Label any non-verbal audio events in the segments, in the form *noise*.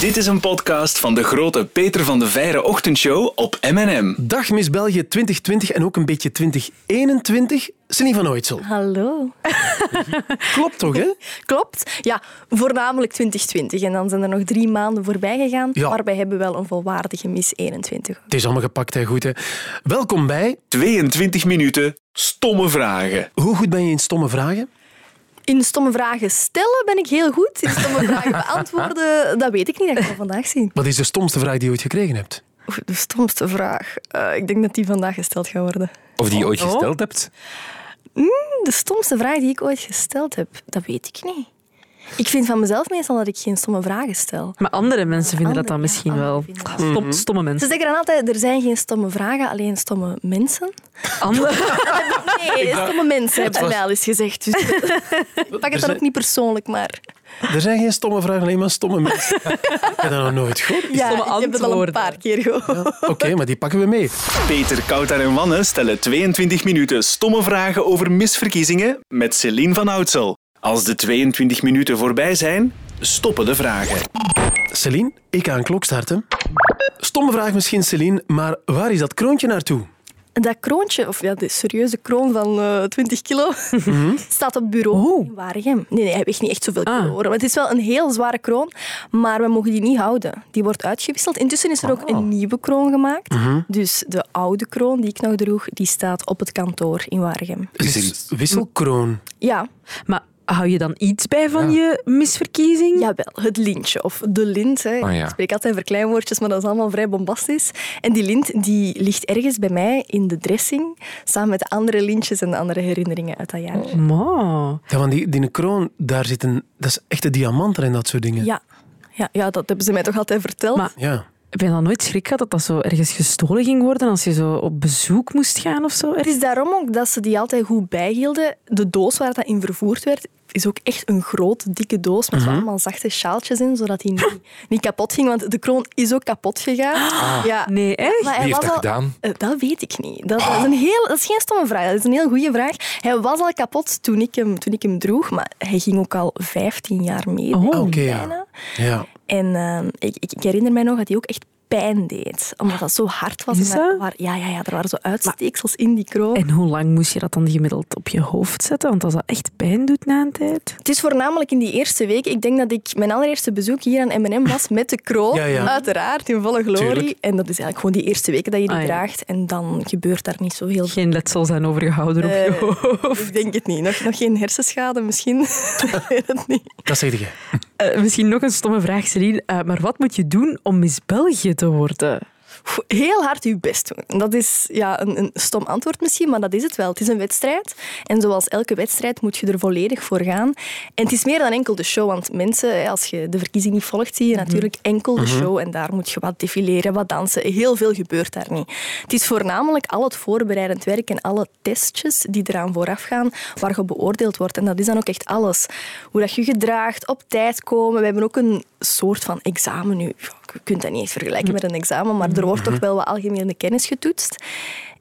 Dit is een podcast van de grote Peter van de Veire ochtendshow op M&M. Dag Miss België 2020 en ook een beetje 2021. Celine van Ooitsel. Hallo. *laughs* Klopt toch, hè? Klopt. Ja, voornamelijk 2020. En dan zijn er nog drie maanden voorbij gegaan. Ja. Maar wij hebben wel een volwaardige Miss 21. Het is allemaal gepakt, hè? Goed, hè? Welkom bij 22 minuten stomme vragen. Hoe goed ben je in stomme vragen? In stomme vragen stellen ben ik heel goed. In stomme *laughs* vragen beantwoorden, dat weet ik niet. Dat gaan we vandaag zien. Wat is de stomste vraag die je ooit gekregen hebt? De stomste vraag. Eh, ik denk dat die vandaag gesteld gaat worden. Of die je ooit Oh. gesteld hebt. De stomste vraag die ik ooit gesteld heb, dat weet ik niet. Ik vind van mezelf meestal dat ik geen stomme vragen stel. Maar andere mensen vinden dat dan misschien ja, wel. Stom, stomme Ze mensen. zeggen dan altijd, er zijn geen stomme vragen, alleen stomme mensen. Andere, *laughs* Nee, stomme mensen hebben ze mij al eens gezegd. Dus *laughs* ik pak het dan ook niet persoonlijk, maar... Er zijn geen stomme vragen, alleen maar stomme mensen. *laughs* ik heb dat nog nooit gehoord. Ja, stomme ik heb het al een antwoorden. paar keer gehoord. Oké, maar die pakken we mee. Peter, Koutar en Wanne stellen 22 minuten stomme vragen over misverkiezingen met Celine van Oudsel. Als de 22 minuten voorbij zijn, stoppen de vragen. Celine, ik ga een klok starten. Stomme vraag misschien, Celine, maar waar is dat kroontje naartoe? Dat kroontje, of ja, de serieuze kroon van eh 20 kilo, *laughs* staat op het bureau in Waregem. Nee, nee, hij weegt niet echt zoveel kilo. Ah. Maar het is wel een heel zware kroon, maar we mogen die niet houden. Die wordt uitgewisseld. Intussen is er ook een nieuwe kroon gemaakt. Dus de oude kroon die ik nog droeg, die staat op het kantoor in Waregem. Het is wisselkroon. Ja, maar hou je dan iets bij van je misverkiezing? Jawel, het lintje of de lint. Hè. Oh ja. Ik spreek altijd verkleinwoordjes, maar dat is allemaal vrij bombastisch. En die lint die ligt ergens bij mij in de dressing, samen met de andere lintjes en de andere herinneringen uit dat jaar. Ma. Ja, want die, die kroon, daar zit een... Dat is echte diamanten en dat soort dingen. Ja. Ja, ja, dat hebben ze mij toch altijd verteld. Maar Ja. Heb je dan nooit schrik gehad dat dat zo ergens gestolen ging worden als je zo op bezoek moest gaan of zo? Het is daarom ook dat ze die altijd goed bijhielden. De doos waar dat in vervoerd werd, is ook echt een grote, dikke doos met zo allemaal zachte sjaaltjes in, zodat die niet, *laughs* niet kapot ging. Want de kroon is ook kapot gegaan. Ja. Nee, echt? Maar hij Wie heeft was dat al- gedaan? Eh, Dat weet ik niet. Dat, dat is een heel, dat is geen stomme vraag. Dat is een heel goede vraag. Hij was al kapot toen ik hem, toen ik hem droeg, maar hij ging ook al 15 jaar mee. Oh. Oké, ja. bijna. ja. En eh, ik, ik, ik herinner mij nog dat hij ook echt pijn deed. Omdat dat zo hard was. Is En dat? ja, ja, ja, er waren zo uitsteeksels in die kroon. En hoe lang moest je dat dan gemiddeld op je hoofd zetten? Want als dat echt pijn doet na een tijd. Het is voornamelijk in die eerste week. Ik denk dat ik mijn allereerste bezoek hier aan M&M was met de kroon. Ja, ja. Uiteraard, in volle glorie. Tuurlijk. En dat is eigenlijk gewoon die eerste weken dat je die Ah, ja. draagt. En dan gebeurt daar niet zo heel veel. Geen letsel zijn overgehouden op je Eh, hoofd. ik denk het niet. Nog, nog geen hersenschade misschien. *laughs* ik weet het niet. Dat zeg je. Eh, misschien nog een stomme vraag, Celine. Eh, maar wat moet je doen om Miss België te worden? Heel hard je best doen. Dat is ja, een, een stom antwoord misschien, maar dat is het wel. Het is een wedstrijd. En zoals elke wedstrijd moet je er volledig voor gaan. En het is meer dan enkel de show. Want mensen, als je de verkiezing niet volgt, zie je natuurlijk enkel de show. En daar moet je wat defileren, wat dansen. Heel veel gebeurt daar niet. Het is voornamelijk al het voorbereidend werk en alle testjes die eraan vooraf gaan, waar je beoordeeld wordt. En dat is dan ook echt alles. Hoe dat je je gedraagt, op tijd komen. We hebben ook een soort van examen nu. Je kunt dat niet eens vergelijken met een examen, maar er wordt toch wel wat algemene kennis getoetst.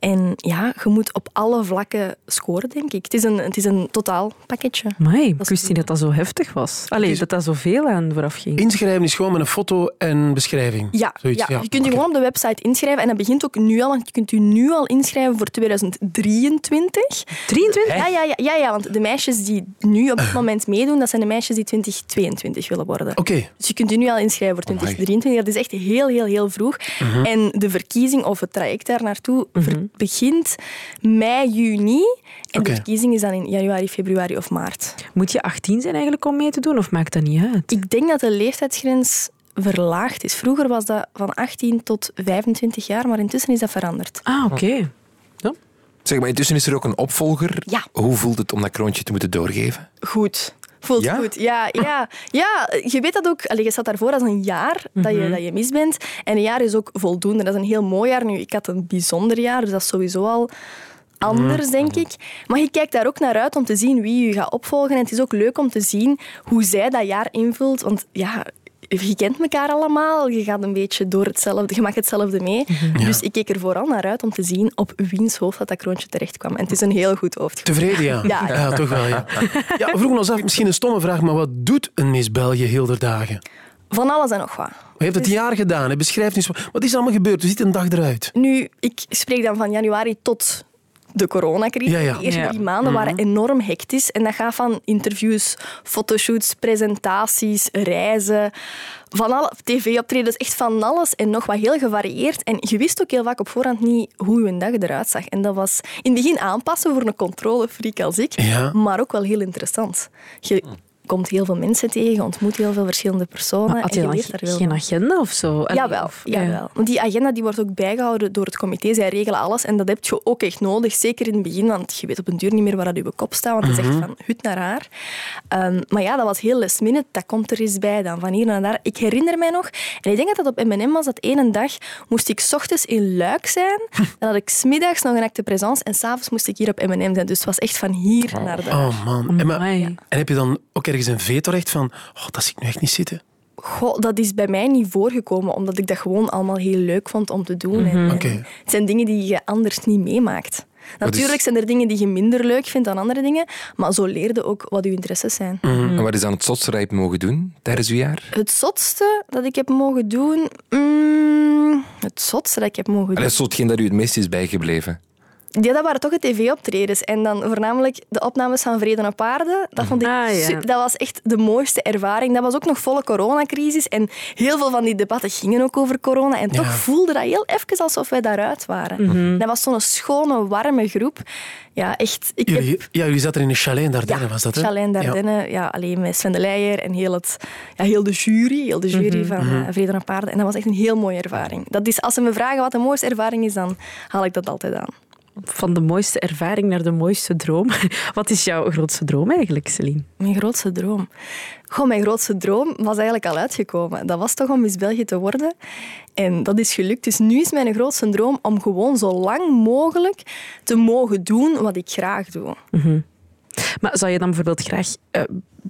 En ja, je moet op alle vlakken scoren, denk ik. Het is een, het is een totaal pakketje. Amai, ik is wist niet dat dat zo heftig was. Allee, is- dat dat zoveel aan vooraf ging. Inschrijven is gewoon met een foto en beschrijving. Ja, Zoiets, ja. je kunt je gewoon op de website inschrijven. En dat begint ook nu al, want je kunt je nu al inschrijven voor 2023. 23? Ja, ja, ja, ja, ja, want de meisjes die nu op dit moment meedoen, dat zijn de meisjes die 2022 willen worden. Oké. Dus je kunt je nu al inschrijven voor 2023. Dat is echt heel, heel, heel vroeg. Mhm. En de verkiezing of het traject daar naartoe ver- begint mei, juni. En de verkiezing is dan in januari, februari of maart. Moet je 18 zijn eigenlijk om mee te doen of maakt dat niet uit? Ik denk dat de leeftijdsgrens verlaagd is. Vroeger was dat van 18 tot 25 jaar, maar intussen is dat veranderd. Ah, oké. Zeg maar, intussen is er ook een opvolger. Ja. Hoe voelt het om dat kroontje te moeten doorgeven? Goed. Voelt Ja? goed. Ja, ja, ja, je weet dat ook. Allee, je staat daarvoor als een jaar dat, je, dat je mis bent. En een jaar is ook voldoende. Dat is een heel mooi jaar. Nu, ik had een bijzonder jaar, dus dat is sowieso al anders, denk ik. Maar je kijkt daar ook naar uit om te zien wie je gaat opvolgen. En het is ook leuk om te zien hoe zij dat jaar invult. Want ja, je kent elkaar allemaal. Je gaat een beetje door hetzelfde. Je maakt hetzelfde mee. Dus ik keek er vooral naar uit om te zien op wiens hoofd dat, dat kroontje terecht kwam. En het is een heel goed hoofd. Tevreden, ja. Ja, ja. toch wel, ja. ja. We vroegen ons af, misschien een stomme vraag, maar wat doet een Miss België heel de dagen? Van alles en nog wat. Je hebt het jaar gedaan. Beschrijf eens, wat is er allemaal gebeurd? Hoe ziet een dag eruit? Nu, ik spreek dan van januari tot de coronacrisis. Ja, ja. De eerste Ja. drie maanden waren enorm hectisch. En dat gaat van interviews, fotoshoots, presentaties, reizen, van alle tv-optredens, echt van alles en nog wat heel gevarieerd. En je wist ook heel vaak op voorhand niet hoe je dag eruit zag. En dat was in het begin aanpassen voor een controlefreak als ik, Ja. maar ook wel heel interessant. Je komt heel veel mensen tegen, je ontmoet heel veel verschillende personen Maar had en je je dan leert daar heel geen agenda of zo? Jawel, of- ja. jawel. Want die agenda die wordt ook bijgehouden door het comité. Zij regelen alles en dat heb je ook echt nodig. Zeker in het begin, want je weet op een duur niet meer waar dat je kop staat. Want het is echt van hut naar haar. Ehm, maar ja, dat was heel last minute. Dat komt er eens bij dan, van hier naar daar. Ik herinner mij nog, en ik denk dat dat op M&M was, dat ene dag moest ik 's ochtends in Luik zijn. Dan had ik 's middags nog een acte présence en s'avonds moest ik hier op M&M zijn. Dus het was echt van hier naar daar. Oh man. En, maar- Amai. en heb je dan ook ergens een vetorecht van, oh, dat zie ik nu echt niet zitten? Goh, dat is bij mij niet voorgekomen, omdat ik dat gewoon allemaal heel leuk vond om te doen. En- en Oké. Het zijn dingen die je anders niet meemaakt. Natuurlijk zijn er dingen die je minder leuk vindt dan andere dingen, maar zo leerde ook wat je interesses zijn. En wat is dan het zotste dat je hebt mogen doen tijdens uw jaar? Het zotste dat ik heb mogen doen... mm, het zotste dat ik heb mogen doen... Allee, zo hetgeen dat u het meest is bijgebleven. Ja, dat waren toch de tv-optredens. En dan voornamelijk de opnames van Vrede op Aarde. Dat vond ik Ah, ja. su- Dat was echt de mooiste ervaring. Dat was ook nog volle coronacrisis. En heel veel van die debatten gingen ook over corona. En toch Ja. voelde dat heel even alsof wij daaruit waren. Dat was zo'n schone, warme groep. Ja, echt. Ik heb Jullie, ja, jullie zaten in een chalet in Dardenne, was dat hè? Chalijn Dardenne, ja. alleen met Sven de Leijer en heel, het, ja, heel de jury, heel de jury van eh, Vrede op Aarde. En dat was echt een heel mooie ervaring. Dat is, als ze me vragen wat de mooiste ervaring is, dan haal ik dat altijd aan. Van de mooiste ervaring naar de mooiste droom. *laughs* Wat is jouw grootste droom eigenlijk, Celine? Mijn grootste droom. Goh, mijn grootste droom was eigenlijk al uitgekomen. Dat was toch om Miss België te worden. En dat is gelukt. Dus nu is mijn grootste droom om gewoon zo lang mogelijk te mogen doen wat ik graag doe. Maar zou je dan bijvoorbeeld graag eh,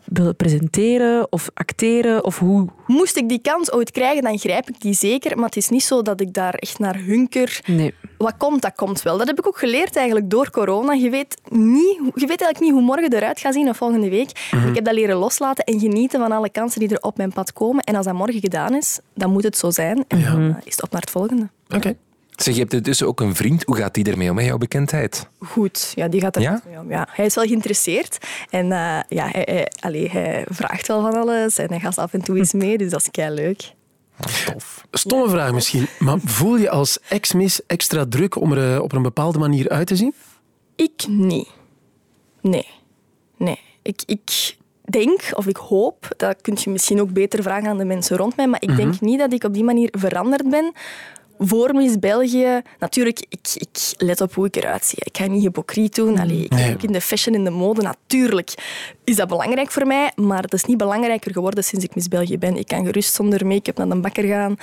willen presenteren of acteren? Of hoe? Moest ik die kans ooit krijgen, dan grijp ik die zeker. Maar het is niet zo dat ik daar echt naar hunker. Nee. Wat komt, dat komt wel. Dat heb ik ook geleerd eigenlijk door corona. Je weet, niet, je weet eigenlijk niet hoe morgen eruit gaat zien of volgende week. Ik heb dat leren loslaten en genieten van alle kansen die er op mijn pad komen. En als dat morgen gedaan is, dan moet het zo zijn. En dan eh, is het op naar het volgende. Oké. Zeg, je hebt intussen ook een vriend. Hoe gaat die ermee om, met jouw bekendheid? Goed, ja, die gaat er Ja? goed mee om. Ja, hij is wel geïnteresseerd en eh, ja, hij, hij, allee, hij vraagt wel van alles en hij gaat af en toe eens *laughs* mee, dus dat is kei leuk. Stomme vraag misschien, maar voel je als ex-miss extra druk om er eh, op een bepaalde manier uit te zien? Ik niet. Nee. Nee. Ik, ik denk, of ik hoop, dat kun je misschien ook beter vragen aan de mensen rond mij, maar ik denk niet dat ik op die manier veranderd ben. Voor Miss België, natuurlijk, ik, ik let op hoe ik eruit zie. Ik ga niet hypocriet doen. Allee, ik Nee. ook in de fashion, in de mode. Natuurlijk is dat belangrijk voor mij, maar het is niet belangrijker geworden sinds ik Miss België ben. Ik kan gerust zonder make-up naar de bakker gaan.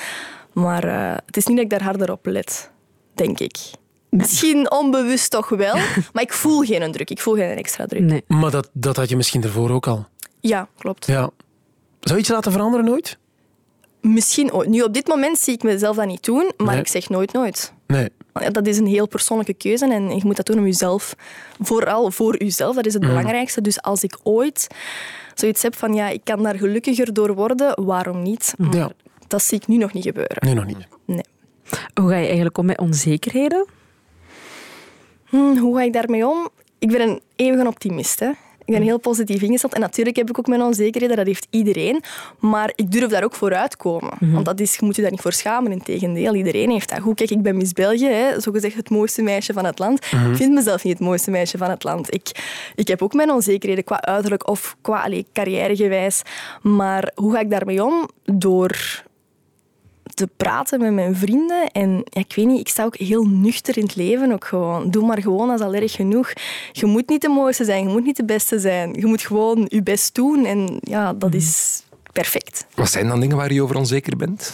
Maar eh, het is niet dat ik daar harder op let, denk ik. Misschien onbewust toch wel, *laughs* maar ik voel geen druk. Ik voel geen extra druk. nee. Maar dat, dat had je misschien ervoor ook al. Ja, klopt. Ja. Zou je iets laten veranderen nooit? Misschien ooit. Nu, op dit moment zie ik mezelf dat niet doen, maar Nee. ik zeg nooit nooit. Nee. Dat is een heel persoonlijke keuze en je moet dat doen om jezelf. Vooral voor jezelf, dat is het belangrijkste. Dus als ik ooit zoiets heb van ja, ik kan daar gelukkiger door worden, waarom niet? Maar Ja. Dat zie ik nu nog niet gebeuren. Nu nog niet. Nee. Hoe ga je eigenlijk om met onzekerheden? Hm, hoe ga ik daarmee om? Ik ben een eeuwige optimist. Hè. Ik ben heel positief ingesteld. En natuurlijk heb ik ook mijn onzekerheden, dat heeft iedereen. Maar ik durf daar ook voor uitkomen. Want dat is, je moet je daar niet voor schamen, integendeel. Iedereen heeft dat. Goed, kijk, ik ben Miss België, hè, zogezegd het mooiste meisje van het land. Ik vind mezelf niet het mooiste meisje van het land. Ik, ik heb ook mijn onzekerheden qua uiterlijk of qua carrièregewijs. Maar hoe ga ik daarmee om? Door te praten met mijn vrienden. En ja, ik weet niet, ik sta ook heel nuchter in het leven. Ook gewoon. Doe maar gewoon, dat is al erg genoeg. Je moet niet de mooiste zijn, je moet niet de beste zijn. Je moet gewoon je best doen. En ja, dat is perfect. Wat zijn dan dingen waar je over onzeker bent?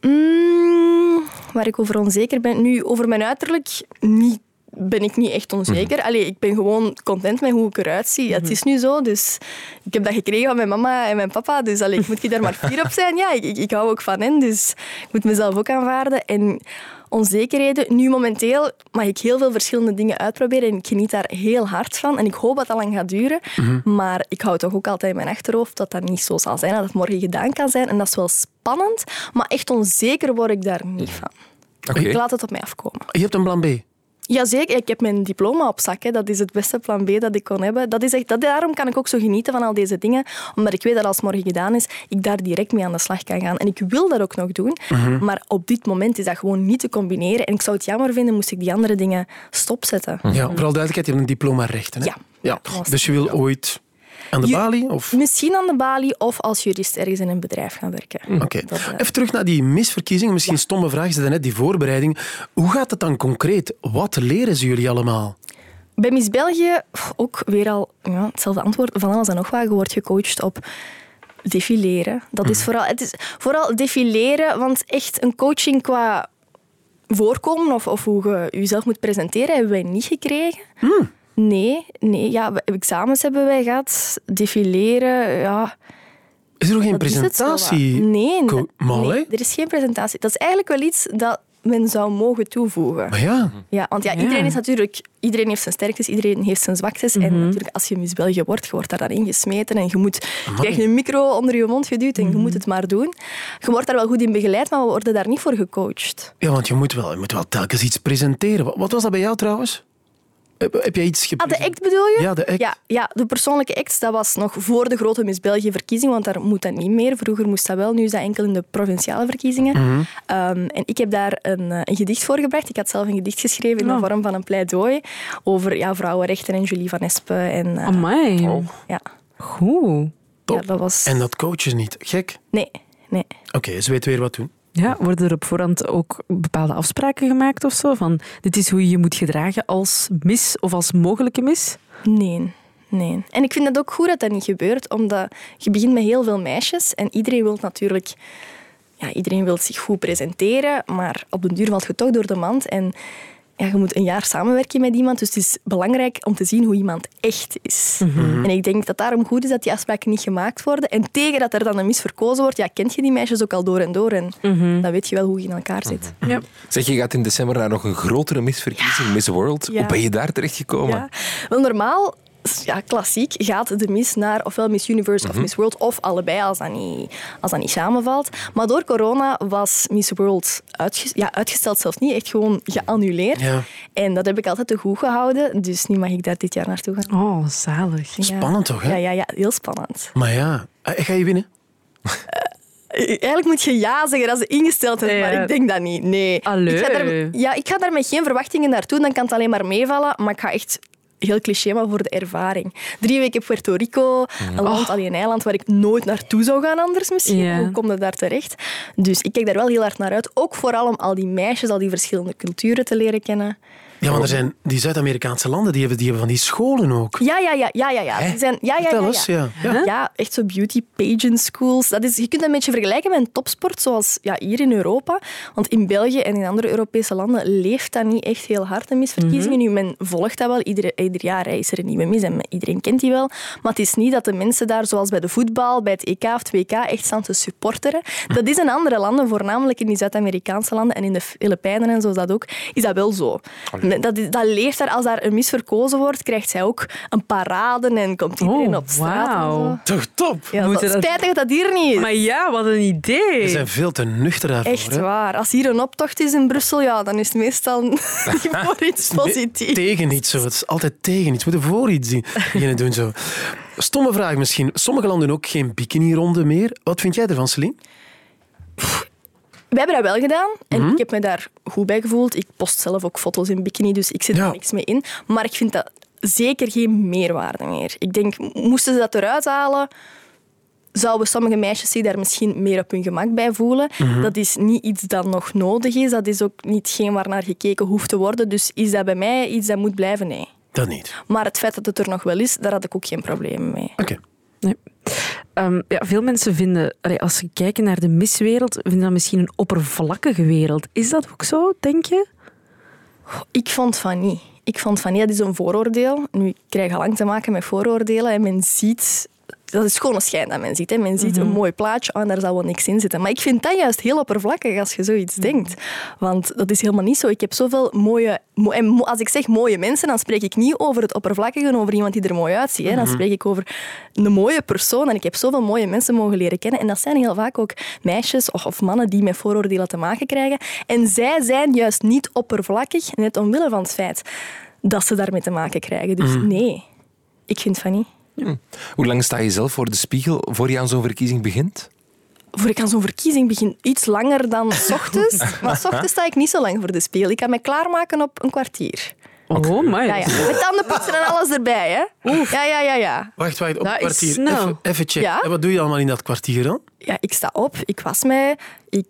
Mm, waar ik over onzeker ben. Nu, over mijn uiterlijk niet ben ik niet echt onzeker. Allee, ik ben gewoon content met hoe ik eruit zie. Het is nu zo, dus ik heb dat gekregen van mijn mama en mijn papa. Dus allee, ik moet je daar maar fier op zijn. Ja, ik, ik, ik hou ook van hen, dus ik moet mezelf ook aanvaarden. En onzekerheden. Nu momenteel mag ik heel veel verschillende dingen uitproberen en ik geniet daar heel hard van. En ik hoop dat dat lang gaat duren. Maar ik hou toch ook altijd in mijn achterhoofd dat dat niet zo zal zijn, dat het morgen gedaan kan zijn. En dat is wel spannend, maar echt onzeker word ik daar niet van. Ik laat het op mij afkomen. Je hebt een plan B. Jazeker, ik heb mijn diploma op zak. Hè. Dat is het beste plan B dat ik kon hebben. Dat is echt, dat, daarom kan ik ook zo genieten van al deze dingen. Omdat ik weet dat als het morgen gedaan is, ik daar direct mee aan de slag kan gaan. En ik wil dat ook nog doen. Maar op dit moment is dat gewoon niet te combineren. En ik zou het jammer vinden moest ik die andere dingen stopzetten. Ja, vooral duidelijkheid, je hebt een diploma rechten. Hè? Ja. ja. Dus je wil ooit aan de balie? Of? Misschien aan de balie of als jurist ergens in een bedrijf gaan werken. Oké. Eh, Even terug naar die misverkiezingen. Misschien stomme vraag, ze net die voorbereiding. Hoe gaat het dan concreet? Wat leren ze jullie allemaal? Bij Miss België ook weer al ja, hetzelfde antwoord. Van alles en nog wat. Je wordt gecoacht op defileren. Dat is vooral, het is vooral defileren, want echt een coaching qua voorkomen of, of hoe je jezelf moet presenteren hebben wij niet gekregen. Nee, nee ja, examens hebben wij gehad. Defileren, ja. Is er nog geen presentatie? Nee, nee, er is geen presentatie. Dat is eigenlijk wel iets dat men zou mogen toevoegen. Maar ja, Ja, want ja, iedereen is natuurlijk... Iedereen heeft zijn sterktes, iedereen heeft zijn zwaktes. En natuurlijk, als je Miss België wordt, je wordt daar dan ingesmeten en je moet... Je krijgt een micro onder je mond geduwd en je moet het maar doen. Je wordt daar wel goed in begeleid, maar we worden daar niet voor gecoacht. ja want je moet, wel, je moet wel telkens iets presenteren. Wat was dat bij jou trouwens? Heb, jij iets Ah, de act bedoel je? Ja, de act. Ja, ja, de persoonlijke act, dat was nog voor de grote Miss België-verkiezing, want daar moet dat niet meer. Vroeger moest dat wel, nu is dat enkel in de provinciale verkiezingen. Ehm, en ik heb daar een, eh, een gedicht voor gebracht. Ik had zelf een gedicht geschreven in de Oh. vorm van een pleidooi over ja, vrouwenrechten en Julie van Espen. En, eh, Amai. ja, Goed. Top. ja, dat was... En dat coaches niet. Gek. Nee, nee. Oké, ze weet weer wat doen. Ja, worden er op voorhand ook bepaalde afspraken gemaakt of zo? Van dit is hoe je je moet gedragen als mis of als mogelijke mis? Nee, nee. En ik vind het ook goed dat dat niet gebeurt, omdat je begint met heel veel meisjes en iedereen wil natuurlijk... Ja, iedereen wil zich goed presenteren, maar op den duur valt je toch door de mand. En ja, je moet een jaar samenwerken met iemand, dus het is belangrijk om te zien hoe iemand echt is. En ik denk dat daarom goed is dat die afspraken niet gemaakt worden. En tegen dat er dan een mis verkozen wordt, ja, kent je die meisjes ook al door en door. En dan weet je wel hoe je in elkaar zit. Ja. Zeg, je gaat in december naar nog een grotere misverkiezing, Miss World. Ja. Hoe ben je daar terechtgekomen? Ja. Wel, normaal, ja, klassiek, gaat de Miss naar ofwel Miss Universe of Miss World, of allebei als dat, niet, als dat niet samenvalt. Maar door corona was Miss World ja, uitgesteld, zelfs niet, echt gewoon geannuleerd. Ja. En dat heb ik altijd te goed gehouden, dus nu mag ik daar dit jaar naartoe gaan. Oh, zalig. Ja. Spannend toch, hè? Ja, ja, ja, heel spannend. Maar ja, eh, ga je winnen? Eigenlijk moet je ja zeggen als ze ingesteld hebben, Ja. maar ik denk dat niet. Nee. Allee. Ik ga, daar, ja, ik ga daar met geen verwachtingen naartoe, dan kan het alleen maar meevallen. Maar ik ga echt heel cliché, maar voor de ervaring. Drie weken Puerto Rico, een land, alleen een eiland waar ik nooit naartoe zou gaan anders misschien. Hoe kom je daar terecht? Dus ik kijk daar wel heel hard naar uit. Ook vooral om al die meisjes, al die verschillende culturen te leren kennen. Ja, want er zijn die Zuid-Amerikaanse landen, die hebben, die hebben van die scholen ook. Ja, ja, ja, ja, ja. ja. Die zijn, ja, ja, Vertel ja, eens, ja. ja. ja. Ja, echt zo beauty pageant schools. Dat is, je kunt dat een beetje vergelijken met een topsport zoals ja, hier in Europa. Want in België en in andere Europese landen leeft dat niet echt heel hard, de misverkiezingen. Nu, men volgt dat wel. Ieder, ieder jaar is er een nieuwe mis en iedereen kent die wel. Maar het is niet dat de mensen daar, zoals bij de voetbal, bij het EK of het WK, echt staan te supporteren. Dat is in andere landen, voornamelijk in die Zuid-Amerikaanse landen en in de Filipijnen en zo is dat ook, is dat wel zo. Dat, dat leeft daar. Als daar een mis verkozen wordt, krijgt zij ook een parade en komt iedereen Oh, op straat. en wauw. zo. Toch top? Ja, Moeten dat, dat- spijtig dat dat hier niet is. Maar ja, wat een idee. Ze zijn veel te nuchter daarvoor. Echt hè. waar. Als hier een optocht is in Brussel, ja, dan is het meestal *laughs* niet *laughs* voor iets positiefs. Tegen iets zo. Het is altijd tegen iets. We moeten voor iets zien- beginnen doen zo. Stomme vraag misschien. Sommige landen ook geen bikini-ronde meer. Wat vind jij ervan, Celine? We hebben dat wel gedaan en Mhm. ik heb me daar goed bij gevoeld. Ik post zelf ook foto's in bikini, dus ik zit Ja. er niks mee in. Maar ik vind dat zeker geen meerwaarde meer. Ik denk, moesten ze dat eruit halen, zouden sommige meisjes zich daar misschien meer op hun gemak bij voelen. Mhm. Dat is niet iets dat nog nodig is. Dat is ook niet geen waar naar gekeken hoeft te worden. Dus is dat bij mij iets dat moet blijven? Nee. Dat niet. Maar het feit dat het er nog wel is, daar had ik ook geen probleem mee. Oké. Nee. Ehm, ja, veel mensen vinden, als ze kijken naar de miswereld, vinden dat misschien een oppervlakkige wereld. Is dat ook zo, denk je? Ik vond van niet. Ik vond van, ja, dat is een vooroordeel. Nu, ik krijg al lang te maken met vooroordelen en men ziet... Dat is gewoon een schijn dat men ziet. Hè. Men ziet een mooi plaatje oh, en daar zal wel niks in zitten. Maar ik vind dat juist heel oppervlakkig als je zoiets denkt. Want dat is helemaal niet zo. Ik heb zoveel mooie... mo- En als ik zeg mooie mensen, dan spreek ik niet over het oppervlakkige, over iemand die er mooi uitziet. Hè. Dan spreek ik over een mooie persoon. En ik heb zoveel mooie mensen mogen leren kennen. En dat zijn heel vaak ook meisjes of, of mannen die met vooroordelen te maken krijgen. En zij zijn juist niet oppervlakkig, net omwille van het feit dat ze daarmee te maken krijgen. Dus nee, ik vind van niet. Hoe lang sta je zelf voor de spiegel voor je aan zo'n verkiezing begint? Voor ik aan zo'n verkiezing begin iets langer dan s ochtends. *laughs* Maar s ochtends sta ik niet zo lang voor de spiegel. Ik kan me klaarmaken op een kwartier. Oh, my. Ja, ja. Met tandenpoetsen en alles erbij, hè? Ja, ja, ja, ja. Wacht, wacht, op Dat een is kwartier. snel. Even, even checken. Ja? En wat doe je allemaal in dat kwartier dan? Ja, ik sta op, ik was mij, ik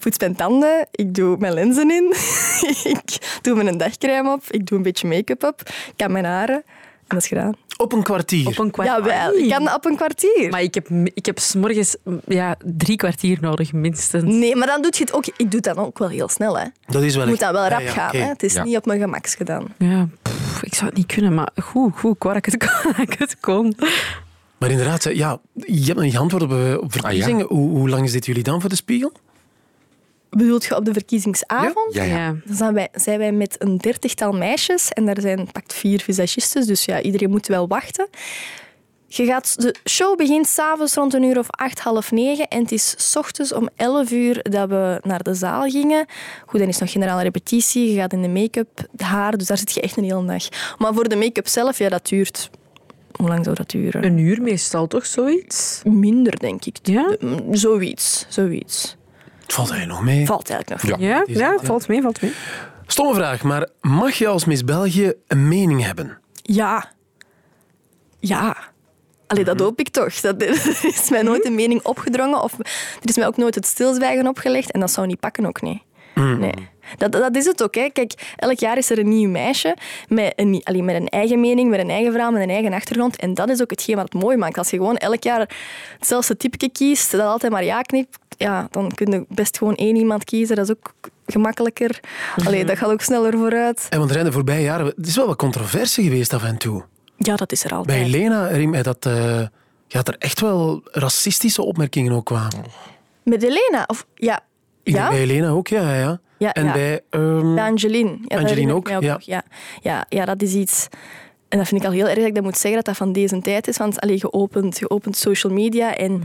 poets mijn tanden, ik doe mijn lenzen in, *laughs* ik doe mijn dagcrème op, ik doe een beetje make-up op, ik kan mijn haren en dat is gedaan. Op een kwartier. Op een kwartier. Jawel, ik kan dat op een kwartier. Maar ik heb, ik heb 's morgens ja, drie kwartier nodig, minstens. Nee, maar dan doe je het ook. Ik doe dat ook wel heel snel. Hè. Je Dat is wel moet echt- dat wel rap ja, gaan. Hè. Het is Ja. niet op mijn gemaks gedaan. Ja, pff, ik zou het niet kunnen, maar goed, goed, ik dat ik het *laughs* ik het kon. Maar inderdaad, ja, je hebt nog niet geantwoord op, eh, op verkiezingen. hoe, hoe lang zitten jullie dan voor de spiegel? Bedoelt je op de verkiezingsavond? Ja, ja. Dan zijn wij, zijn wij met een dertigtal meisjes en daar zijn pakt vier visagistes, dus ja, iedereen moet wel wachten. Je gaat, de show begint s'avonds rond een uur of acht, half negen en het is s ochtends om elf uur dat we naar de zaal gingen. Goed, dan is nog generale repetitie, je gaat in de make-up, het haar, dus daar zit je echt een hele dag. Maar voor de make-up zelf, ja, dat duurt... Hoe lang zou dat duren? Een uur meestal, toch, zoiets? Minder, denk ik. Ja? Mm, Zoiets, zoiets. Het valt hij nog mee. Valt eigenlijk nog. Ja. Ja, valt mee, valt mee. Stomme vraag, maar mag je als Miss België een mening hebben? Ja. Ja. Allee, dat hoop ik toch. Dat, *laughs* er is mij nooit een mening opgedrongen of er is mij ook nooit het stilzwijgen opgelegd en dat zou niet pakken ook niet. Nee. Dat, dat is het ook. Hè. Kijk, elk jaar is er een nieuw meisje met een, allee, met een eigen mening, met een eigen verhaal, met een eigen achtergrond. En dat is ook hetgeen wat het mooi maakt. Als je gewoon elk jaar hetzelfde typeke kiest, dat altijd maar ja knipt, ja, dan kun je best gewoon één iemand kiezen. Dat is ook gemakkelijker. Allee, dat gaat ook sneller vooruit. En want er zijn de voorbije jaren... Het is wel wat controverse geweest af en toe. Ja, dat is er altijd. Bij Lena herinner mij dat, eh, ja, er echt wel racistische opmerkingen ook kwamen. Met Elena? Of, ja. Ja? Bij Lena ook, ja. ja, ja. En ja. bij... ehm, Bij Angeline. Ja, Angeline ook, ja. nog. Ja. Ja, ja, dat is iets... En dat vind ik al heel erg dat ik dat moet zeggen, dat dat van deze tijd is. Want allee, je, opent, je opent social media en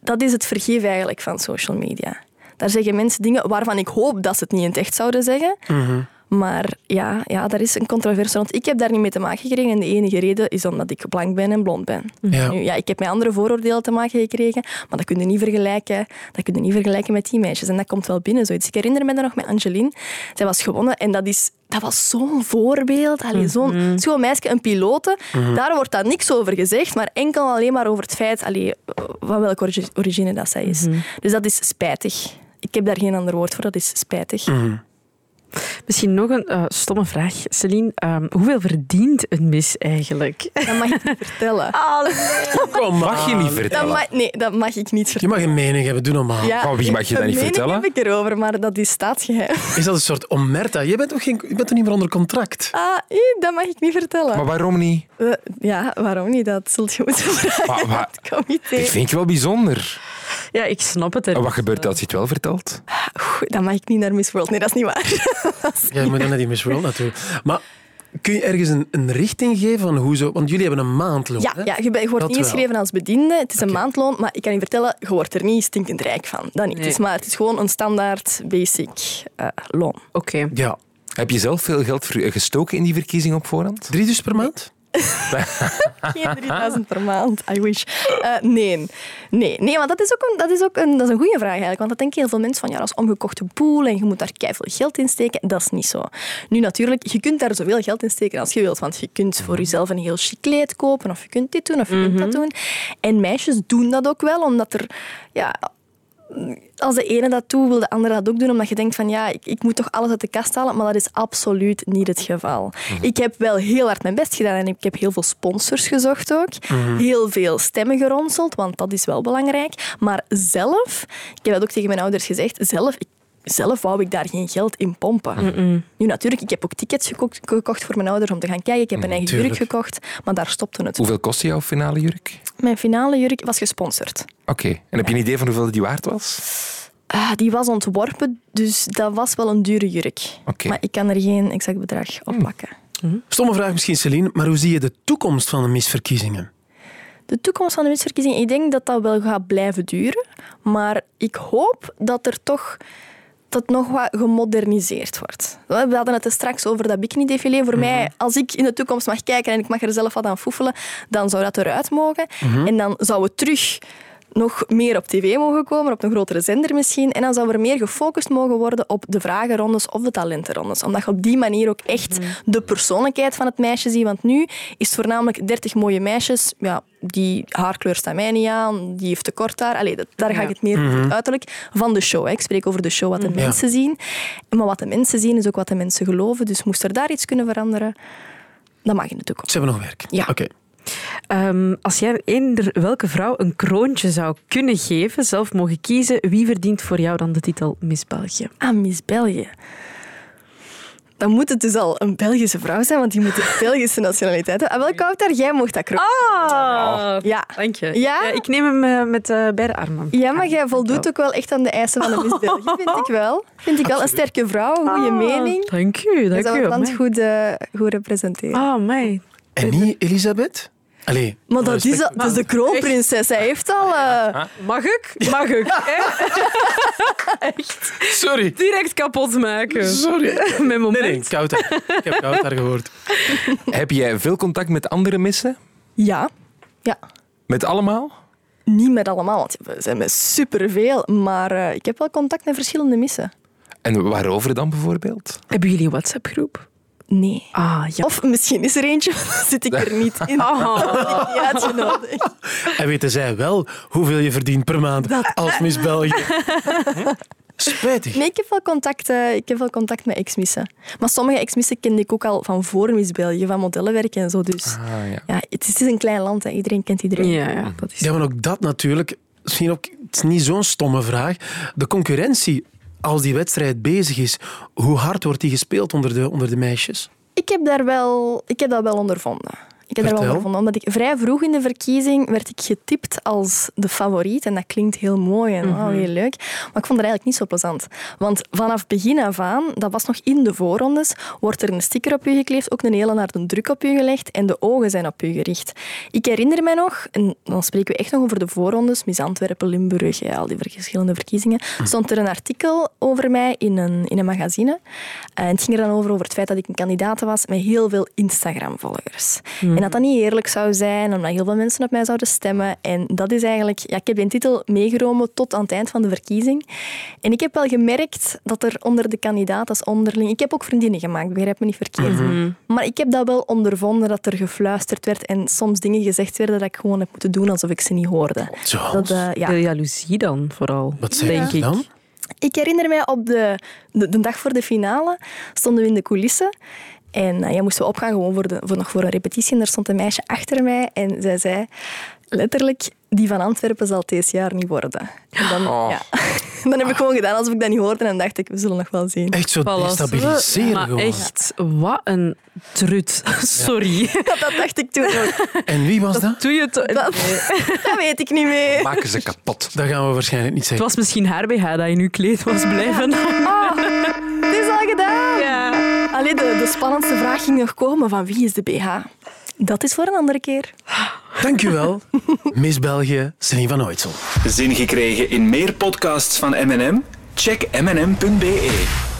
dat is het vergeef eigenlijk van social media. Daar zeggen mensen dingen waarvan ik hoop dat ze het niet in het echt zouden zeggen. Maar ja, ja, daar is een controverse rond. Ik heb daar niet mee te maken gekregen. En de enige reden is omdat ik blank ben en blond ben. Ja. Nu, ja, ik heb met andere vooroordelen te maken gekregen, maar dat kun je niet vergelijken, dat kun je niet vergelijken met die meisjes. En dat komt wel binnen, zoiets. Ik herinner me dat nog met Angeline. Zij was gewonnen en dat, is, dat was zo'n voorbeeld. Allee, zo'n zo'n meisje, een pilote. Daar wordt dan niks over gezegd, maar enkel alleen maar over het feit allee, van welke origi- origine dat zij is. Dus dat is spijtig. Ik heb daar geen ander woord voor, dat is spijtig. Misschien nog een eh, stomme vraag. Celine, ehm, hoeveel verdient een mis eigenlijk? Dat mag ik niet vertellen. *laughs* Kom Mag je niet Dat vertellen? mag, nee, dat mag ik niet Je vertellen. mag een mening hebben, doe normaal. Ja, Van wie mag je dat niet vertellen? heb ik erover, maar dat is staatsgeheim. *laughs* Is dat een soort omerta? Je bent toch, geen, je bent toch niet meer onder contract? Ah, eh, dat mag ik niet vertellen. Maar waarom niet? Eh, ja, waarom niet? Dat zult je moeten vragen Maar- het comité. Dat vind ik wel bijzonder. Ja, ik snap het. er. En wat gebeurt als je het wel vertelt? Oeh, dan mag ik niet naar Miss World. Nee, dat is niet waar. *laughs* Ja, je moet dan naar die Miss World natuurlijk. Maar kun je ergens een, een richting geven van hoe zo... Want jullie hebben een maandloon, Ja, hè? ja je, wordt Dat ingeschreven als bediende. Het is een maandloon, maar ik kan je vertellen, je wordt er niet stinkend rijk van. Dat niet. Nee. Het, is maar, het is gewoon een standaard basic eh, loon. Oké. Ja. Heb je zelf veel geld gestoken in die verkiezing op voorhand? Drie dus per maand? *laughs* Geen 3000 per maand, I wish. Eh, nee. nee, nee, want dat is ook, een, dat is ook een, dat is een goede vraag eigenlijk. Want dat denken heel veel mensen van, ja, dat is omgekochte boel en je moet daar keiveel geld in steken. Dat is niet zo. Nu natuurlijk, je kunt daar zoveel geld in steken als je wilt. Want je kunt voor jezelf een heel chic kleed kopen, of je kunt dit doen, of je kunt dat doen. En meisjes doen dat ook wel, omdat er... Ja, als de ene dat doet, wil de andere dat ook doen, omdat je denkt van ja, ik, ik moet toch alles uit de kast halen, maar dat is absoluut niet het geval. Ik heb wel heel hard mijn best gedaan en ik heb heel veel sponsors gezocht ook. Heel veel stemmen geronseld, want dat is wel belangrijk. Maar zelf, ik heb dat ook tegen mijn ouders gezegd, zelf, ik, zelf wou ik daar geen geld in pompen. Nu natuurlijk, ik heb ook tickets gekocht, gekocht voor mijn ouders om te gaan kijken. Ik heb een eigen tuurlijk. jurk gekocht, maar daar stopte het. Hoeveel kostte jouw finale jurk? Mijn finale jurk was gesponsord. Oké. En heb je een idee van hoeveel die waard was? Ah, die was ontworpen, dus dat was wel een dure jurk. Oké. Maar ik kan er geen exact bedrag op plakken. Stomme vraag misschien, Celine, maar hoe zie je de toekomst van de misverkiezingen? De toekomst van de misverkiezingen, ik denk dat dat wel gaat blijven duren. Maar ik hoop dat er toch dat nog wat gemoderniseerd wordt. We hadden het er straks over dat bikini-défilé. Voor mij, als ik in de toekomst mag kijken en ik mag er zelf wat aan foefelen, dan zou dat eruit mogen. En dan zou het terug nog meer op tv mogen komen, op een grotere zender misschien. En dan zou er meer gefocust mogen worden op de vragenrondes of de talentenrondes. Omdat je op die manier ook echt de persoonlijkheid van het meisje ziet. Want nu is het voornamelijk 30 mooie meisjes. Ja, die haarkleur staat mij niet aan, die heeft te kort haar. Allee, dat, daar ga ik het meer over het uiterlijk van de show. Hè. Ik spreek over de show, wat de mensen zien. Maar wat de mensen zien is ook wat de mensen geloven. Dus moest er daar iets kunnen veranderen, dat mag in de toekomst. Ze hebben nog werk. Ja. Oké. Ehm, als jij eender welke vrouw een kroontje zou kunnen geven, zelf mogen kiezen, wie verdient voor jou dan de titel Miss België? Ah, Miss België. Dan moet het dus al een Belgische vrouw zijn, want die moet de *laughs* Belgische nationaliteit hebben. Ah, wel, Kouter, jij mocht dat kroon. Ah, Ja. dank je. Ja? ik neem hem eh, met eh, beide armen. Ja, maar jij voldoet ook wel echt aan de eisen van de Miss België, vind ik *laughs* wel. Vind ik wel een sterke vrouw, een goede mening. Dank u, Je dank zou u. het land goed, eh, goed representeren. Ah, mij. En niet Elisabeth? Allee, maar dat is, respect- dat is de kroonprinses. Hij heeft al... eh, Mag ik? Mag ik? hè? *laughs* Sorry. Direct kapot maken. Sorry. *laughs* Mijn Nee, moment. nee, koud daar. Ik heb koud daar gehoord. Heb jij veel contact met andere missen? ja. Ja. Met allemaal? Niet met allemaal, want we zijn met superveel. Maar eh, ik heb wel contact met verschillende missen. En waarover dan bijvoorbeeld? Hebben jullie een WhatsApp-groep? Nee. Ah, ja. Of misschien is er eentje, *laughs* zit ik er niet in. *laughs* Niet uitgenodigd. En weten zij wel hoeveel je verdient per maand als Miss België? *laughs* Spijtig. Nee, ik heb wel contact, eh, ik heb wel contact met ex-missen. Maar sommige ex-missen kende ik ook al van voor Miss België, van modellenwerk en zo. Dus Ah, ja. ja, het, is, het is een klein land, hè. iedereen kent iedereen. Ja, ja, dat is... Ja, maar ook dat natuurlijk. Misschien ook, het is niet zo'n stomme vraag. De concurrentie, als die wedstrijd bezig is, hoe hard wordt die gespeeld onder de, onder de meisjes? Ik heb, daar wel, ik heb dat wel ondervonden. Ik heb daar wel Vertel. ondervonden, omdat ik vrij vroeg in de verkiezing werd ik getipt als de favoriet. En dat klinkt heel mooi en wauw, heel leuk. Maar ik vond het eigenlijk niet zo plezant. Want vanaf begin af aan, dat was nog in de voorrondes, wordt er een sticker op u gekleefd, ook een hele harde druk op u gelegd en de ogen zijn op u gericht. Ik herinner mij nog, en dan spreken we echt nog over de voorrondes, Miss Antwerpen, Limburg, ja, al die verschillende verkiezingen, stond er een artikel over mij in een, in een magazine. En het ging er dan over, over het feit dat ik een kandidaat was met heel veel Instagram-volgers. En dat dat niet eerlijk zou zijn, omdat heel veel mensen op mij zouden stemmen. En dat is eigenlijk... Ja, ik heb die titel meegenomen tot aan het eind van de verkiezing. En ik heb wel gemerkt dat er onder de kandidaten onderling... Ik heb ook vriendinnen gemaakt, begrijp me niet verkeerd. Maar ik heb dat wel ondervonden, dat er gefluisterd werd en soms dingen gezegd werden dat ik gewoon heb moeten doen alsof ik ze niet hoorde. Zoals? Dat, eh, ja. De jaloezie dan, vooral. Wat zei denk ik. dan? Ik herinner mij op de, de, de dag voor de finale stonden we in de coulissen. En uh, ja, moesten we opgaan gewoon voor, de, voor, nog voor een repetitie. En er stond een meisje achter mij en zij zei letterlijk, die van Antwerpen zal het deze jaar niet worden. En dan, Oh. ja. *laughs* dan heb ik gewoon gedaan alsof ik dat niet hoorde en dacht ik, we zullen nog wel zien. Echt zo destabiliseren Maar gewoon. echt, wat een trut. *laughs* Sorry. *laughs* Dat dacht ik toen ook. En wie was dat? Doe je het... Dat, dat weet ik niet meer. Maken ze kapot. Dat gaan we waarschijnlijk niet Het zeggen. was misschien haar BH dat in uw kleed was blijven. Ah, het is al gedaan. Ja. Allee, de, de spannendste vraag ging nog komen van wie is de BH? Dat is voor een andere keer. Dankjewel, *laughs* Miss België, Celine van Ooitsel. Zin gekregen in meer podcasts van M&M? Check mnm.be.